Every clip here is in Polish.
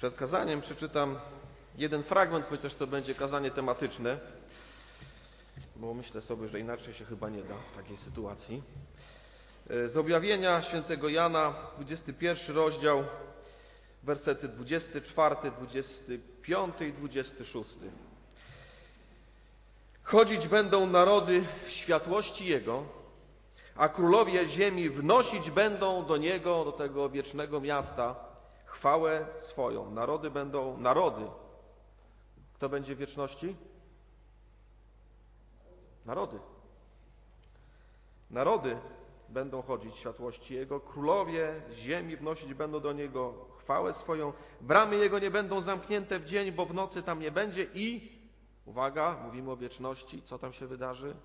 Przed kazaniem przeczytam jeden fragment, chociaż to będzie kazanie tematyczne, bo myślę sobie, że inaczej się chyba nie da w takiej sytuacji. Z objawienia świętego Jana, 21 rozdział, wersety 24, 25 i 26. Chodzić będą narody w światłości Jego, a królowie ziemi wnosić będą do Niego, do tego wiecznego miasta, chwałę swoją. Narody będą, narody. Kto będzie w wieczności? Narody. Narody będą chodzić w światłości Jego, królowie ziemi wnosić będą do Niego chwałę swoją, bramy Jego nie będą zamknięte w dzień, bo w nocy tam nie będzie i, uwaga, mówimy o wieczności, co tam się wydarzy,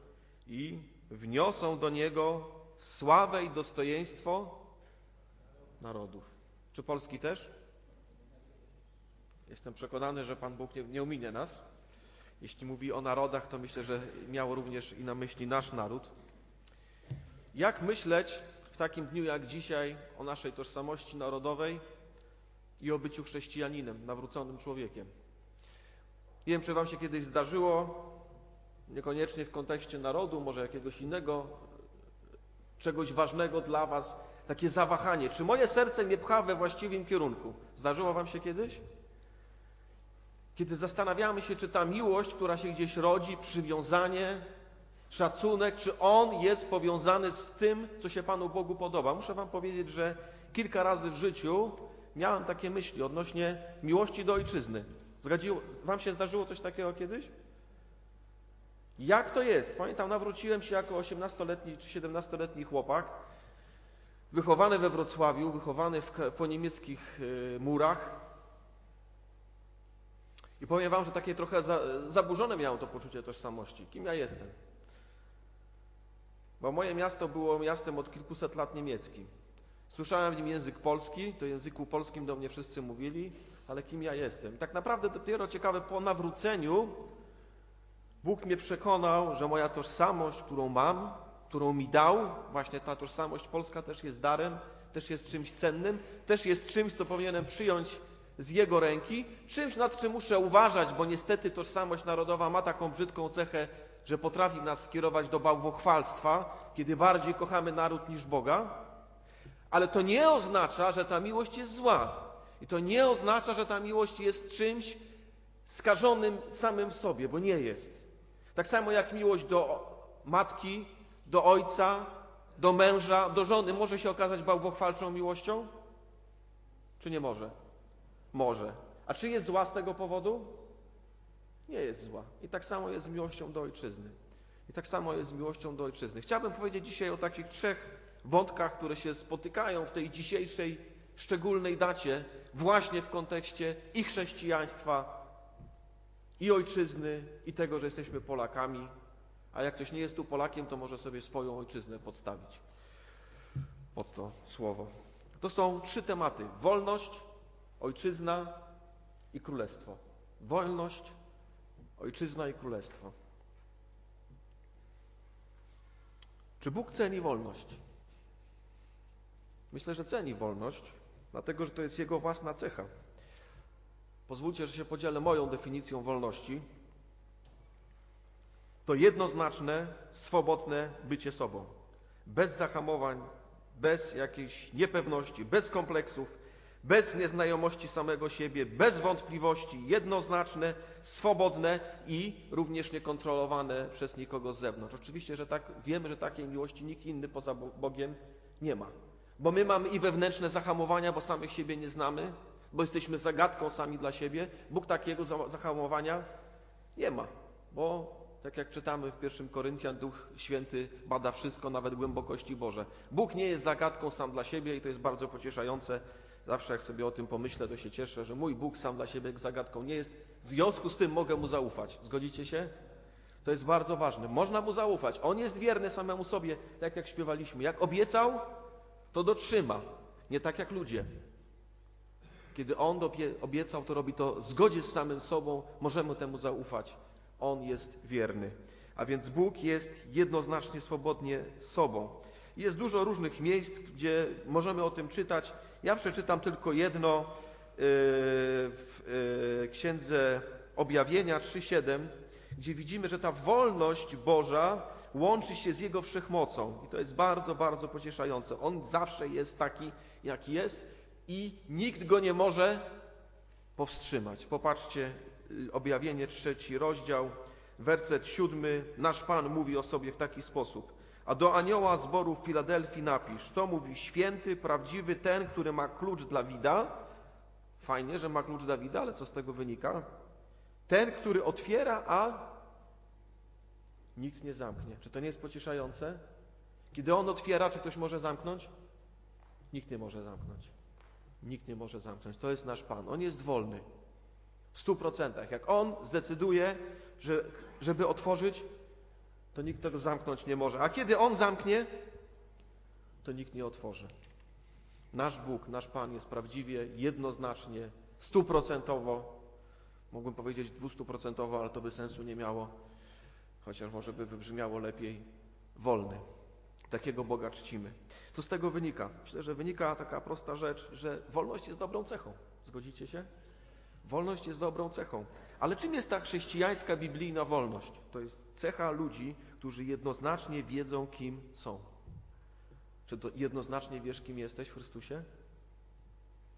i wniosą do Niego sławę i dostojeństwo narodów. Czy Polski też? Jestem przekonany, że Pan Bóg nie, nie ominie nas. Jeśli mówi o narodach, to myślę, że miał również i na myśli nasz naród. Jak myśleć w takim dniu jak dzisiaj o naszej tożsamości narodowej i o byciu chrześcijaninem, nawróconym człowiekiem? Nie wiem, czy Wam się kiedyś zdarzyło, niekoniecznie w kontekście narodu, może jakiegoś innego, czegoś ważnego dla Was, takie zawahanie. Czy moje serce mnie pcha we właściwym kierunku? Zdarzyło Wam się kiedyś? Kiedy zastanawiamy się, czy ta miłość, która się gdzieś rodzi, przywiązanie, szacunek, czy on jest powiązany z tym, co się Panu Bogu podoba. Muszę Wam powiedzieć, że kilka razy w życiu miałem takie myśli odnośnie miłości do ojczyzny. Zgodziło, wam się zdarzyło coś takiego kiedyś? Jak to jest? Pamiętam, nawróciłem się jako 18-letni czy 17-letni chłopak, wychowany we Wrocławiu, wychowany w, po niemieckich y, murach. I powiem Wam, że takie trochę za, zaburzone miałem to poczucie tożsamości. Kim ja jestem? Bo moje miasto było miastem od kilkuset lat niemieckim. Słyszałem w nim język polski, to języku polskim do mnie wszyscy mówili, ale kim ja jestem? Tak naprawdę dopiero ciekawe po nawróceniu Bóg mnie przekonał, że moja tożsamość, którą mam, którą mi dał, właśnie ta tożsamość polska też jest darem, też jest czymś cennym, też jest czymś, co powinienem przyjąć z Jego ręki, czymś, nad czym muszę uważać, bo niestety tożsamość narodowa ma taką brzydką cechę, że potrafi nas skierować do bałwochwalstwa, kiedy bardziej kochamy naród niż Boga. Ale to nie oznacza, że ta miłość jest zła. I to nie oznacza, że ta miłość jest czymś skażonym samym w sobie, bo nie jest. Tak samo jak miłość do matki, do ojca, do męża, do żony może się okazać bałwochwalczą miłością? Czy nie może? Może. A czy jest zła z tego powodu? Nie jest zła. I tak samo jest z miłością do ojczyzny. I tak samo jest z miłością do ojczyzny. Chciałbym powiedzieć dzisiaj o takich trzech wątkach, które się spotykają w tej dzisiejszej szczególnej dacie, właśnie w kontekście i chrześcijaństwa, i ojczyzny, i tego, że jesteśmy Polakami. A jak ktoś nie jest tu Polakiem, to może sobie swoją ojczyznę podstawić pod to słowo. To są trzy tematy: wolność, ojczyzna i królestwo. Wolność, ojczyzna i królestwo. Czy Bóg ceni wolność? Myślę, że ceni wolność, dlatego że to jest Jego własna cecha. Pozwólcie, że się podzielę moją definicją wolności. To jednoznaczne, swobodne bycie sobą. Bez zahamowań, bez jakiejś niepewności, bez kompleksów, bez nieznajomości samego siebie, bez wątpliwości, jednoznaczne, swobodne i również niekontrolowane przez nikogo z zewnątrz. Oczywiście, że tak, wiemy, że takiej miłości nikt inny poza Bogiem nie ma. Bo my mamy i wewnętrzne zahamowania, bo samych siebie nie znamy, bo jesteśmy zagadką sami dla siebie. Bóg takiego zahamowania nie ma, bo tak jak czytamy w pierwszym Koryntian, Duch Święty bada wszystko, nawet głębokości Boże. Bóg nie jest zagadką sam dla siebie i to jest bardzo pocieszające. Zawsze jak sobie o tym pomyślę, to się cieszę, że mój Bóg sam dla siebie zagadką nie jest. W związku z tym mogę Mu zaufać. Zgodzicie się? To jest bardzo ważne. Można Mu zaufać. On jest wierny samemu sobie, tak jak śpiewaliśmy. Jak obiecał, to dotrzyma. Nie tak jak ludzie. Kiedy On obiecał, to robi to w zgodzie z samym sobą. Możemy temu zaufać. On jest wierny. A więc Bóg jest jednoznacznie swobodnie sobą. Jest dużo różnych miejsc, gdzie możemy o tym czytać. Ja przeczytam tylko jedno w e, księdze Objawienia 3:7, gdzie widzimy, że ta wolność Boża łączy się z Jego wszechmocą. I to jest bardzo, bardzo pocieszające. On zawsze jest taki, jaki jest i nikt go nie może powstrzymać. Popatrzcie, y, objawienie trzeci rozdział, werset siódmy. Nasz Pan mówi o sobie w taki sposób. A do anioła zboru w Filadelfii napisz, to mówi święty, prawdziwy, ten, który ma klucz Dawida. Fajnie, że ma klucz Dawida, ale co z tego wynika? Ten, który otwiera, a nikt nie zamknie. Czy to nie jest pocieszające? Kiedy On otwiera, czy ktoś może zamknąć? Nikt nie może zamknąć. Nikt nie może zamknąć. To jest nasz Pan. On jest wolny. W stu procentach. Jak On zdecyduje, że, żeby otworzyć, to nikt tego zamknąć nie może. A kiedy On zamknie, to nikt nie otworzy. Nasz Bóg, nasz Pan jest prawdziwie, jednoznacznie, stuprocentowo, mógłbym powiedzieć dwustuprocentowo, ale to by sensu nie miało, chociaż może by wybrzmiało lepiej, wolny. Takiego Boga czcimy. Co z tego wynika? Myślę, że wynika taka prosta rzecz, że wolność jest dobrą cechą. Zgodzicie się? Wolność jest dobrą cechą. Ale czym jest ta chrześcijańska, biblijna wolność? To jest cecha ludzi, którzy jednoznacznie wiedzą, kim są. Czy to jednoznacznie wiesz, kim jesteś w Chrystusie?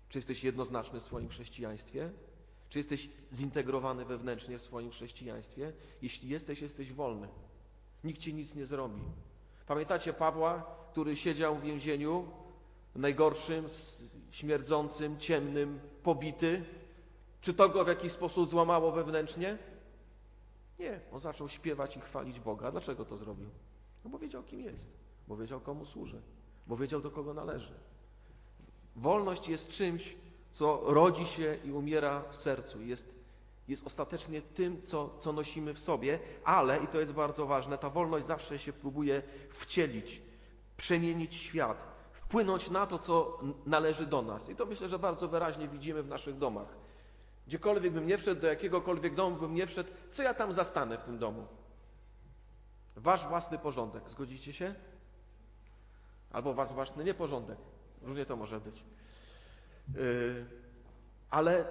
Czy jesteś jednoznaczny w swoim chrześcijaństwie? Czy jesteś zintegrowany wewnętrznie w swoim chrześcijaństwie? Jeśli jesteś, jesteś wolny. Nikt ci nic nie zrobi. Pamiętacie Pawła, który siedział w więzieniu, najgorszym, śmierdzącym, ciemnym, pobity? Czy to go w jakiś sposób złamało wewnętrznie? Nie. On zaczął śpiewać i chwalić Boga. Dlaczego to zrobił? No bo wiedział, kim jest. Bo wiedział, komu służy. Bo wiedział, do kogo należy. Wolność jest czymś, co rodzi się i umiera w sercu. Jest, jest ostatecznie tym, co, co nosimy w sobie, ale, i to jest bardzo ważne, ta wolność zawsze się próbuje wcielić, przemienić świat, wpłynąć na to, co należy do nas. I to myślę, że bardzo wyraźnie widzimy w naszych domach. Gdziekolwiek bym nie wszedł, do jakiegokolwiek domu bym nie wszedł, co ja tam zastanę w tym domu? Wasz własny porządek. Zgodzicie się? Albo wasz własny nieporządek. Różnie to może być. Yy, ale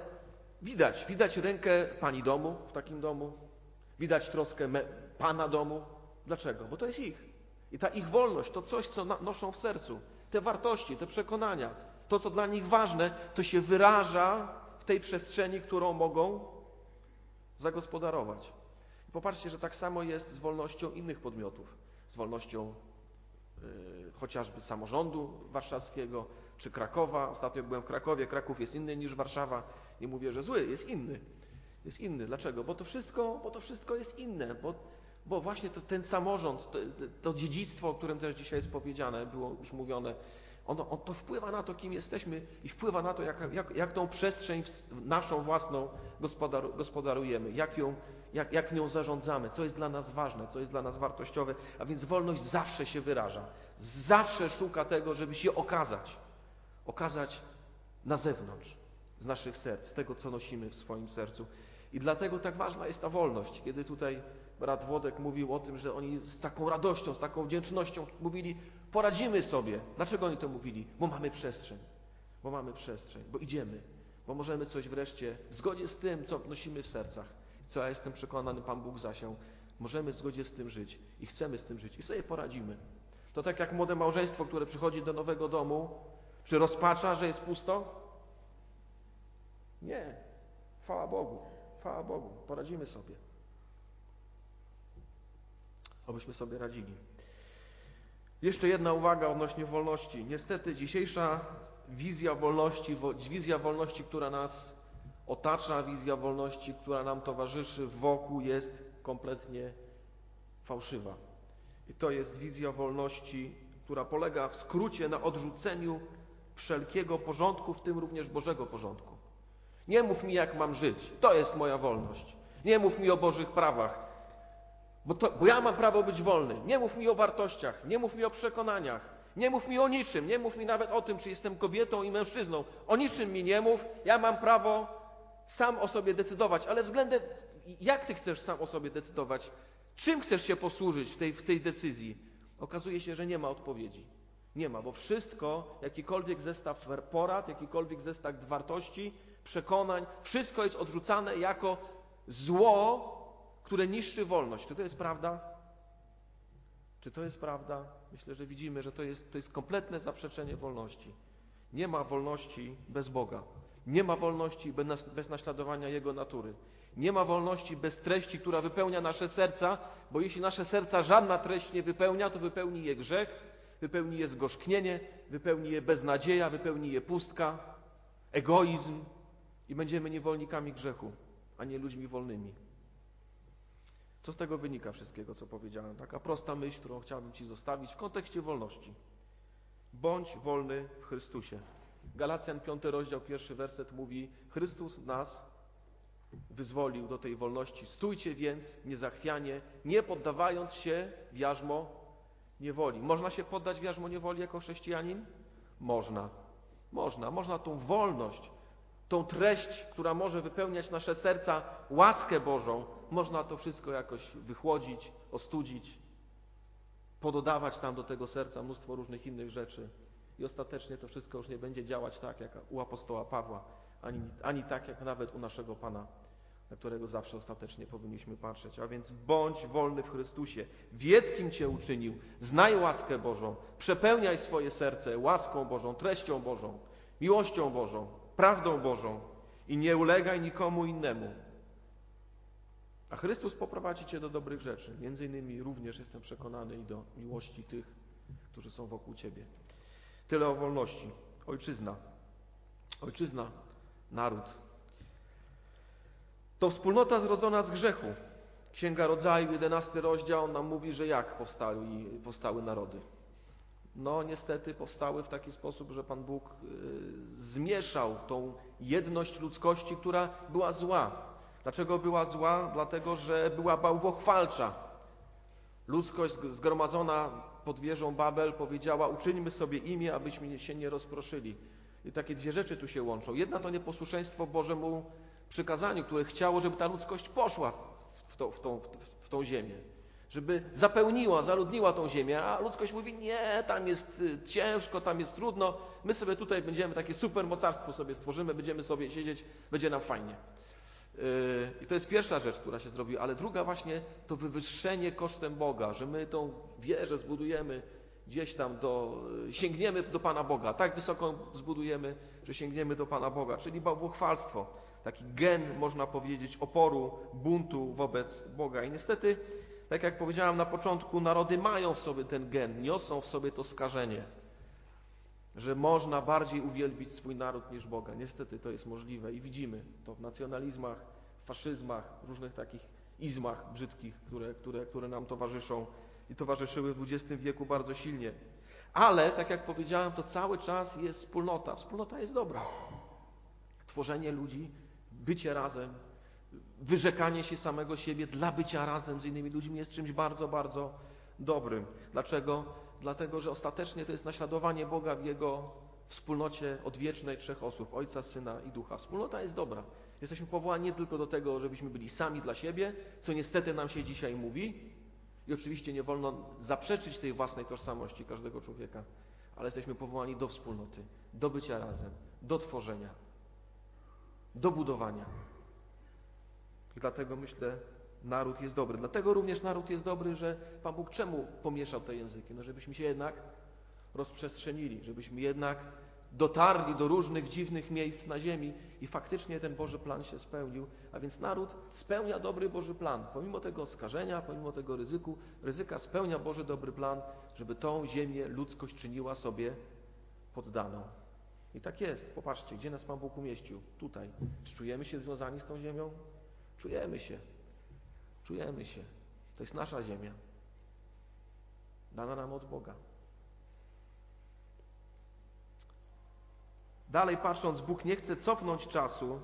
widać, widać rękę pani domu w takim domu, widać troskę pana domu. Dlaczego? Bo to jest ich. I ta ich wolność, to coś, co noszą w sercu, te wartości, te przekonania, to, co dla nich ważne, to się wyraża w tej przestrzeni, którą mogą zagospodarować. I popatrzcie, że tak samo jest z wolnością innych podmiotów, z wolnością yy, chociażby samorządu warszawskiego, czy Krakowa. Ostatnio byłem w Krakowie. Kraków jest inny niż Warszawa. Nie mówię, że zły, jest inny. Jest inny. Dlaczego? Bo to wszystko, bo to wszystko jest inne. Bo, bo właśnie to, ten samorząd, to, to, dziedzictwo, o którym też dzisiaj jest powiedziane, było już mówione, ono, on to wpływa na to, kim jesteśmy i wpływa na to, jak, jak, jak tą przestrzeń naszą własną gospodaru, gospodarujemy, jak, ją, jak, jak nią zarządzamy, co jest dla nas ważne, co jest dla nas wartościowe. A więc wolność zawsze się wyraża. Zawsze szuka tego, żeby się okazać okazać na zewnątrz z naszych serc, z tego, co nosimy w swoim sercu. I dlatego tak ważna jest ta wolność. Kiedy tutaj brat Włodek mówił o tym, że oni z taką radością, z taką wdzięcznością mówili, poradzimy sobie. Dlaczego oni to mówili? Bo mamy przestrzeń. Bo mamy przestrzeń, bo idziemy, bo możemy coś wreszcie w zgodzie z tym, co nosimy w sercach, co ja jestem przekonany, Pan Bóg zasiał, możemy w zgodzie z tym żyć i chcemy z tym żyć i sobie poradzimy. To tak jak młode małżeństwo, które przychodzi do nowego domu, czy rozpacza, że jest pusto? Nie. Chwała Bogu. Chwała Bogu. Poradzimy sobie. Obyśmy sobie radzili. Jeszcze jedna uwaga odnośnie wolności. Niestety dzisiejsza wizja wolności, wizja wolności, która nas otacza, wizja wolności, która nam towarzyszy wokół jest kompletnie fałszywa. I to jest wizja wolności, która polega w skrócie na odrzuceniu wszelkiego porządku, w tym również Bożego porządku. Nie mów mi, jak mam żyć. To jest moja wolność. Nie mów mi o Bożych prawach, bo, to, bo ja mam prawo być wolny. Nie mów mi o wartościach, nie mów mi o przekonaniach, nie mów mi o niczym, nie mów mi nawet o tym, czy jestem kobietą i mężczyzną. O niczym mi nie mów. Ja mam prawo sam o sobie decydować, ale względem, jak ty chcesz sam o sobie decydować? Czym chcesz się posłużyć w tej, w tej decyzji? Okazuje się, że nie ma odpowiedzi. Nie ma, bo wszystko, jakikolwiek zestaw porad, jakikolwiek zestaw wartości, przekonań. Wszystko jest odrzucane jako zło, które niszczy wolność. Czy to jest prawda? Czy to jest prawda? Myślę, że widzimy, że to jest, to jest kompletne zaprzeczenie wolności. Nie ma wolności bez Boga. Nie ma wolności bez naśladowania Jego natury. Nie ma wolności bez treści, która wypełnia nasze serca, bo jeśli nasze serca żadna treść nie wypełnia, to wypełni je grzech, wypełni je zgorzknienie, wypełni je beznadzieja, wypełni je pustka, egoizm i będziemy niewolnikami grzechu, a nie ludźmi wolnymi. Co z tego wynika wszystkiego, co powiedziałem? Taka prosta myśl, którą chciałbym Ci zostawić w kontekście wolności. Bądź wolny w Chrystusie. Galacjan 5 rozdział, pierwszy werset mówi Chrystus nas wyzwolił do tej wolności. Stójcie więc niezachwianie, nie poddawając się w jarzmo niewoli. Można się poddać w jarzmo niewoli jako chrześcijanin? Można. Można. Można tą wolność, tą treść, która może wypełniać nasze serca, łaskę Bożą, można to wszystko jakoś wychłodzić, ostudzić, pododawać tam do tego serca mnóstwo różnych innych rzeczy. I ostatecznie to wszystko już nie będzie działać tak, jak u apostoła Pawła, ani, ani tak, jak nawet u naszego Pana, na którego zawsze ostatecznie powinniśmy patrzeć. A więc bądź wolny w Chrystusie. Wiedz, kim Cię uczynił. Znaj łaskę Bożą. Przepełniaj swoje serce łaską Bożą, treścią Bożą, miłością Bożą, prawdą Bożą i nie ulegaj nikomu innemu. A Chrystus poprowadzi Cię do dobrych rzeczy. Między innymi również jestem przekonany i do miłości tych, którzy są wokół Ciebie. Tyle o wolności. Ojczyzna. Ojczyzna, naród. To wspólnota zrodzona z grzechu. Księga Rodzaju, 11 rozdział nam mówi, że jak powstały, powstały narody. No niestety powstały w taki sposób, że Pan Bóg y, zmieszał tą jedność ludzkości, która była zła. Dlaczego była zła? Dlatego, że była bałwochwalcza. Ludzkość zgromadzona pod wieżą Babel powiedziała: Uczyńmy sobie imię, abyśmy się nie rozproszyli. I takie dwie rzeczy tu się łączą. Jedna to nieposłuszeństwo Bożemu przykazaniu, które chciało, żeby ta ludzkość poszła w, to, w, tą, w tą ziemię. Żeby zapełniła, zaludniła tą ziemię, a ludzkość mówi, nie, tam jest y, ciężko, tam jest trudno, my sobie tutaj będziemy takie super mocarstwo sobie stworzymy, będziemy sobie siedzieć, będzie nam fajnie. Yy, I to jest pierwsza rzecz, która się zrobiła, ale druga właśnie to wywyższenie kosztem Boga, że my tą wieżę zbudujemy gdzieś tam do, yy, sięgniemy do Pana Boga, tak wysoko zbudujemy, że sięgniemy do Pana Boga, czyli bałwochwalstwo, taki gen, można powiedzieć, oporu, buntu wobec Boga. I niestety, tak jak powiedziałem na początku, narody mają w sobie ten gen, niosą w sobie to skażenie, że można bardziej uwielbić swój naród niż Boga. Niestety to jest możliwe i widzimy to w nacjonalizmach, faszyzmach, różnych takich izmach brzydkich, które, które, które nam towarzyszą i towarzyszyły w XX wieku bardzo silnie. Ale, tak jak powiedziałem, to cały czas jest wspólnota. Wspólnota jest dobra. Tworzenie ludzi, bycie razem, wyrzekanie się samego siebie dla bycia razem z innymi ludźmi jest czymś bardzo, bardzo dobrym. Dlaczego? Dlatego, że ostatecznie to jest naśladowanie Boga w Jego wspólnocie odwiecznej trzech osób, Ojca, Syna i Ducha. Wspólnota jest dobra. Jesteśmy powołani nie tylko do tego, żebyśmy byli sami dla siebie, co niestety nam się dzisiaj mówi. I oczywiście nie wolno zaprzeczyć tej własnej tożsamości każdego człowieka, ale jesteśmy powołani do wspólnoty, do bycia razem, do tworzenia, do budowania. I dlatego myślę, naród jest dobry. Dlatego również naród jest dobry, że Pan Bóg czemu pomieszał te języki? No żebyśmy się jednak rozprzestrzenili, żebyśmy jednak dotarli do różnych dziwnych miejsc na ziemi i faktycznie ten Boży plan się spełnił. A więc naród spełnia dobry Boży plan. Pomimo tego skażenia, pomimo tego ryzyku, ryzyka spełnia Boży dobry plan, żeby tą ziemię ludzkość czyniła sobie poddaną. I tak jest. Popatrzcie, gdzie nas Pan Bóg umieścił? Tutaj. Czy czujemy się związani z tą ziemią? Czujemy się. Czujemy się. To jest nasza ziemia. Dana nam od Boga. Dalej patrząc, Bóg nie chce cofnąć czasu,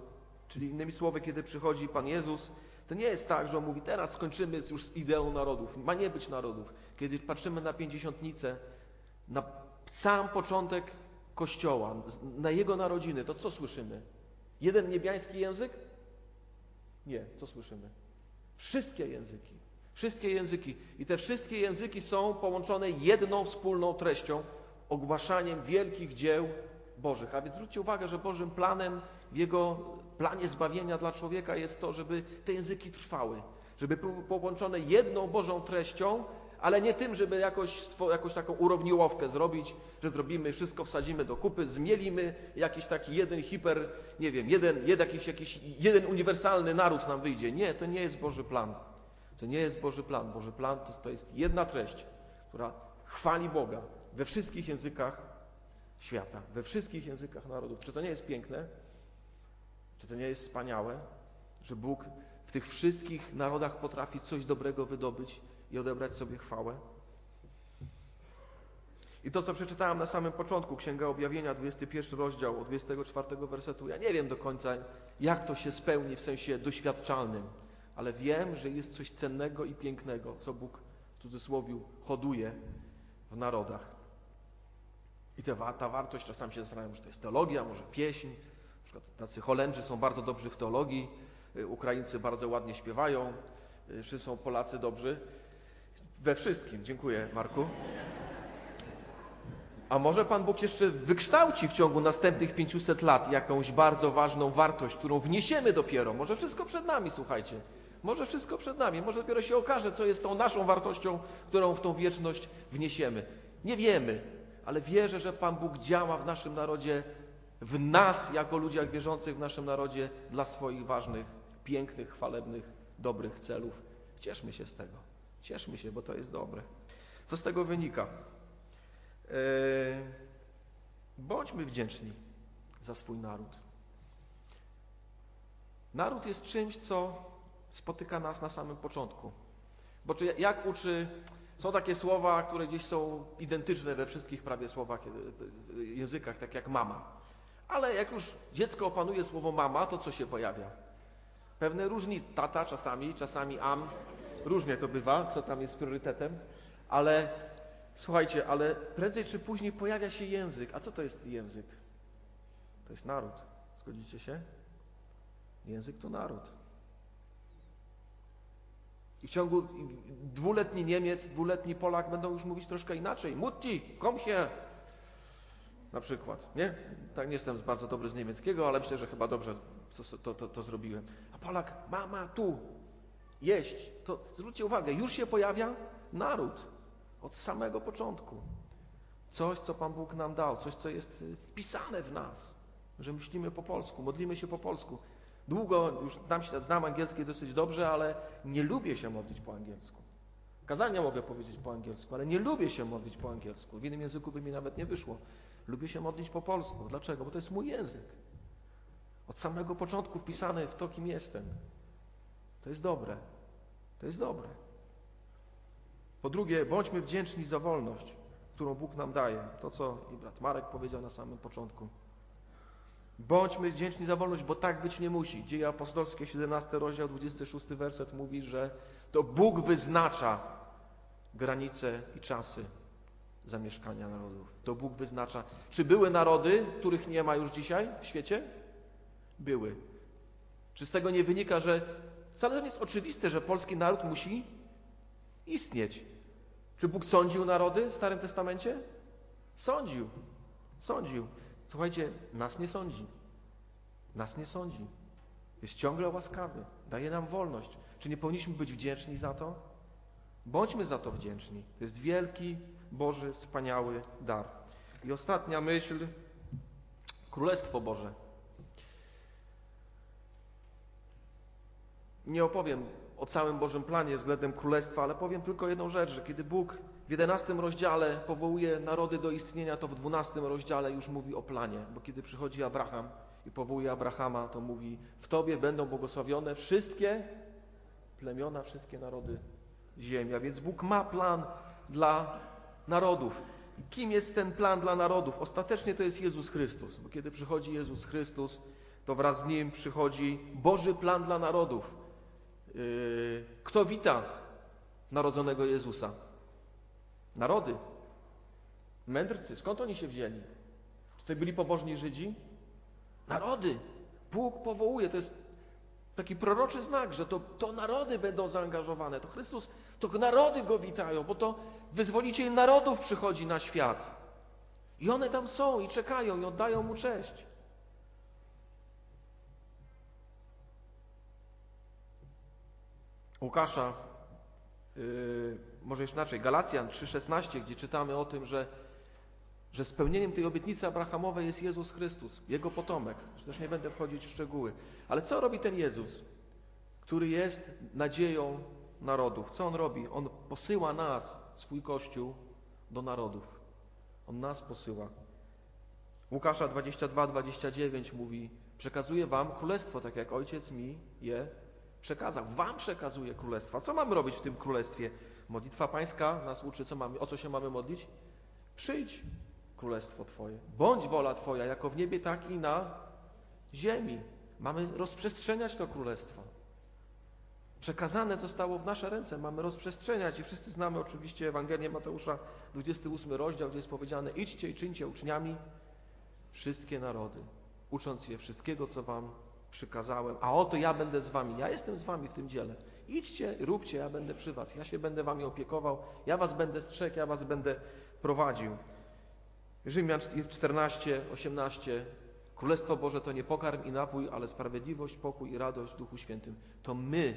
czyli innymi słowy, kiedy przychodzi Pan Jezus, to nie jest tak, że On mówi, teraz skończymy już z ideą narodów. Ma nie być narodów. Kiedy patrzymy na pięćdziesiątnicę, na sam początek Kościoła, na Jego narodziny, to co słyszymy? Jeden niebiański język? Nie. Co słyszymy? Wszystkie języki. Wszystkie języki. I te wszystkie języki są połączone jedną wspólną treścią, ogłaszaniem wielkich dzieł Bożych. A więc zwróćcie uwagę, że Bożym planem w Jego planie zbawienia dla człowieka jest to, żeby te języki trwały, żeby były połączone jedną Bożą treścią, ale nie tym, żeby jakoś, jakąś taką urowniłowkę zrobić, że zrobimy, wszystko wsadzimy do kupy, zmielimy jakiś taki jeden hiper, nie wiem, jeden, jeden, jakiś, jakiś, jeden uniwersalny naród nam wyjdzie. Nie, to nie jest Boży plan. To nie jest Boży plan. Boży plan to, to jest jedna treść, która chwali Boga we wszystkich językach świata, we wszystkich językach narodów. Czy to nie jest piękne? Czy to nie jest wspaniałe, że Bóg w tych wszystkich narodach potrafi coś dobrego wydobyć i odebrać sobie chwałę? I to, co przeczytałem na samym początku, Księga Objawienia, 21 rozdział, od 24 wersetu, ja nie wiem do końca, jak to się spełni w sensie doświadczalnym, ale wiem, że jest coś cennego i pięknego, co Bóg w cudzysłowie hoduje w narodach. I ta, ta wartość, czasami się zastanawiam, że to jest teologia, może pieśń. Na przykład tacy Holendrzy są bardzo dobrzy w teologii, y, Ukraińcy bardzo ładnie śpiewają, y, wszyscy są Polacy dobrzy. We wszystkim. Dziękuję, Marku. A może Pan Bóg jeszcze wykształci w ciągu następnych 500 lat jakąś bardzo ważną wartość, którą wniesiemy dopiero. Może wszystko przed nami, słuchajcie. Może wszystko przed nami. Może dopiero się okaże, co jest tą naszą wartością, którą w tą wieczność wniesiemy. Nie wiemy, ale wierzę, że Pan Bóg działa w naszym narodzie, w nas, jako ludziach wierzących w naszym narodzie, dla swoich ważnych, pięknych, chwalebnych, dobrych celów. Cieszmy się z tego. Cieszmy się, bo to jest dobre. Co z tego wynika? Eee, bądźmy wdzięczni za swój naród. Naród jest czymś, co spotyka nas na samym początku. Bo czy, jak uczy, są takie słowa, które gdzieś są identyczne we wszystkich prawie słowach, e, językach, tak jak mama. Ale jak już dziecko opanuje słowo mama, to co się pojawia? Pewne różni tata czasami, czasami am. Różnie to bywa, co tam jest priorytetem. Ale słuchajcie, ale prędzej czy później pojawia się język. A co to jest język? To jest naród. Zgodzicie się? Język to naród. I w ciągu dwuletni Niemiec, dwuletni Polak będą już mówić troszkę inaczej. Mutti, komm hier! Na przykład, nie? Tak nie jestem bardzo dobry z niemieckiego, ale myślę, że chyba dobrze to, to, to, to zrobiłem. A Polak, mama, tu, jeść. To zwróćcie uwagę, już się pojawia naród od samego początku. Coś, co Pan Bóg nam dał, coś, co jest wpisane w nas, że myślimy po polsku, modlimy się po polsku. Długo już znam, się, znam angielski dosyć dobrze, ale nie lubię się modlić po angielsku. Kazania mogę powiedzieć po angielsku, ale nie lubię się modlić po angielsku. W innym języku by mi nawet nie wyszło. Lubię się modlić po polsku. Dlaczego? Bo to jest mój język. Od samego początku wpisany w to, kim jestem. To jest dobre. To jest dobre. Po drugie, bądźmy wdzięczni za wolność, którą Bóg nam daje. To, co i brat Marek powiedział na samym początku. Bądźmy wdzięczni za wolność, bo tak być nie musi. Dzieje apostolskie, 17 rozdział, 26 werset mówi, że to Bóg wyznacza granice i czasy zamieszkania narodów. To Bóg wyznacza. Czy były narody, których nie ma już dzisiaj w świecie? Były. Czy z tego nie wynika, że wcale nie jest oczywiste, że polski naród musi istnieć? Czy Bóg sądził narody w Starym Testamencie? Sądził. Sądził. Słuchajcie, nas nie sądzi. Nas nie sądzi. Jest ciągle łaskawy. Daje nam wolność. Czy nie powinniśmy być wdzięczni za to? Bądźmy za to wdzięczni. To jest wielki, Boży, wspaniały dar. I ostatnia myśl. Królestwo Boże. Nie opowiem o całym Bożym planie względem Królestwa, ale powiem tylko jedną rzecz, że kiedy Bóg w 11 rozdziale powołuje narody do istnienia, to w 12 rozdziale już mówi o planie, bo kiedy przychodzi Abraham i powołuje Abrahama, to mówi w Tobie będą błogosławione wszystkie plemiona, wszystkie narody ziemi. A więc Bóg ma plan dla narodów. Kim jest ten plan dla narodów? Ostatecznie to jest Jezus Chrystus, bo kiedy przychodzi Jezus Chrystus, to wraz z Nim przychodzi Boży plan dla narodów. Yy, kto wita narodzonego Jezusa? Narody. Mędrcy. Skąd oni się wzięli? Czy to byli pobożni Żydzi? Narody. Bóg powołuje. To jest taki proroczy znak, że to, to narody będą zaangażowane. To Chrystus, to narody Go witają, bo to wyzwoliciel narodów przychodzi na świat. I one tam są i czekają i oddają Mu cześć. Łukasza, yy, może jeszcze inaczej, Galacjan 3,16, gdzie czytamy o tym, że, że spełnieniem tej obietnicy Abrahamowej jest Jezus Chrystus, Jego potomek. Też nie będę wchodzić w szczegóły. Ale co robi ten Jezus, który jest nadzieją narodów? Co On robi? On posyła nas, swój Kościół, do narodów. On nas posyła. Łukasza 22-29 mówi: Przekazuję wam królestwo, tak jak ojciec mi je przekazał. Wam przekazuję królestwo. Co mamy robić w tym królestwie? Modlitwa Pańska nas uczy, co mamy, o co się mamy modlić? Przyjdź, królestwo Twoje. Bądź wola Twoja, jako w niebie, tak i na ziemi. Mamy rozprzestrzeniać to królestwo. Przekazane zostało w nasze ręce, mamy rozprzestrzeniać i wszyscy znamy oczywiście Ewangelię Mateusza, 28 rozdział, gdzie jest powiedziane idźcie i czyńcie uczniami wszystkie narody, ucząc je wszystkiego, co wam przykazałem, a oto ja będę z wami, ja jestem z wami w tym dziele. Idźcie, róbcie, ja będę przy was, ja się będę wami opiekował, ja was będę strzegł, ja was będę prowadził. Rzymian 14, 18 Królestwo Boże to nie pokarm i napój, ale sprawiedliwość, pokój i radość w Duchu Świętym. To my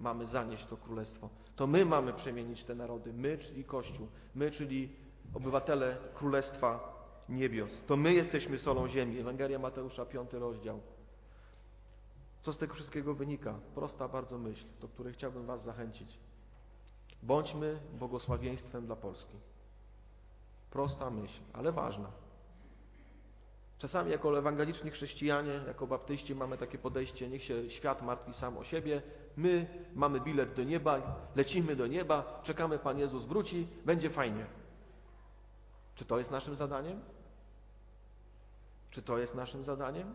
mamy zanieść to królestwo. To my mamy przemienić te narody. My, czyli Kościół. My, czyli obywatele Królestwa Niebios. To my jesteśmy solą ziemi. Ewangelia Mateusza, piąty rozdział. Co z tego wszystkiego wynika? Prosta bardzo myśl, do której chciałbym Was zachęcić. Bądźmy błogosławieństwem dla Polski. Prosta myśl, ale ważna. Czasami jako ewangeliczni chrześcijanie, jako baptyści mamy takie podejście, niech się świat martwi sam o siebie, my mamy bilet do nieba, lecimy do nieba, czekamy, Pan Jezus wróci, będzie fajnie. Czy to jest naszym zadaniem? Czy to jest naszym zadaniem?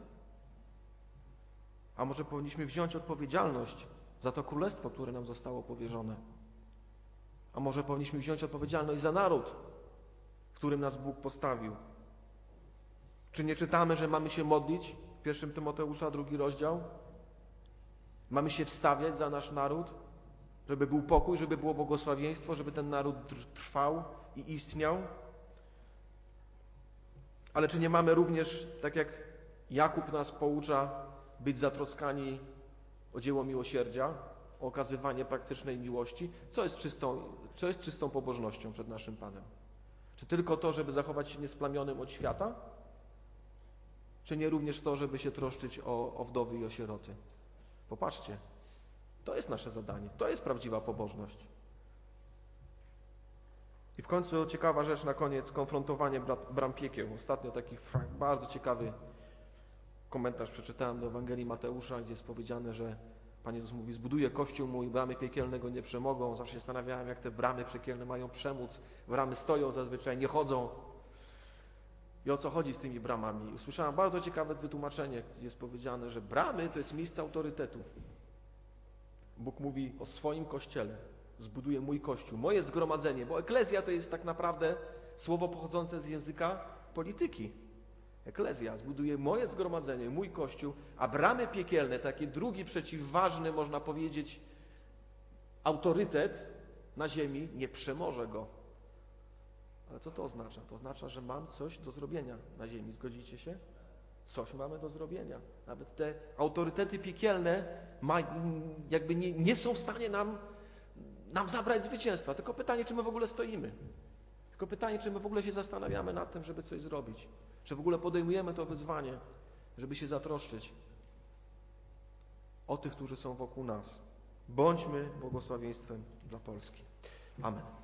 A może powinniśmy wziąć odpowiedzialność za to królestwo, które nam zostało powierzone? A może powinniśmy wziąć odpowiedzialność za naród, w którym nas Bóg postawił? Czy nie czytamy, że mamy się modlić w pierwszym Tymoteusza, drugi rozdział? Mamy się wstawiać za nasz naród, żeby był pokój, żeby było błogosławieństwo, żeby ten naród trwał i istniał? Ale czy nie mamy również, tak jak Jakub nas poucza, być zatroskani o dzieło miłosierdzia, o okazywanie praktycznej miłości? Co jest czystą, co jest czystą pobożnością przed naszym Panem? Czy tylko to, żeby zachować się niesplamionym od świata? Czy nie również to, żeby się troszczyć o, o wdowy i o sieroty? Popatrzcie, to jest nasze zadanie, to jest prawdziwa pobożność. I w końcu ciekawa rzecz na koniec, konfrontowanie bram piekieł. Ostatnio taki bardzo ciekawy komentarz przeczytałem do Ewangelii Mateusza, gdzie jest powiedziane, że Pan Jezus mówi, zbuduję kościół mój, bramy piekielne go nie przemogą. Zawsze się zastanawiałem, jak te bramy piekielne mają przemóc. Bramy stoją zazwyczaj, nie chodzą. I o co chodzi z tymi bramami? Usłyszałem bardzo ciekawe wytłumaczenie, gdzie jest powiedziane, że bramy to jest miejsce autorytetu. Bóg mówi o swoim kościele. Zbuduje mój kościół, moje zgromadzenie, bo eklezja to jest tak naprawdę słowo pochodzące z języka polityki. Eklezja zbuduje moje zgromadzenie, mój kościół, a bramy piekielne, taki drugi przeciwważny, można powiedzieć, autorytet na ziemi, nie przemoże go. Ale co to oznacza? To oznacza, że mam coś do zrobienia na ziemi. Zgodzicie się? Coś mamy do zrobienia. Nawet te autorytety piekielne ma, jakby nie, nie są w stanie nam, nam zabrać zwycięstwa. Tylko pytanie, czy my w ogóle stoimy. Tylko pytanie, czy my w ogóle się zastanawiamy nad tym, żeby coś zrobić. Czy w ogóle podejmujemy to wyzwanie, żeby się zatroszczyć o tych, którzy są wokół nas. Bądźmy błogosławieństwem dla Polski. Amen.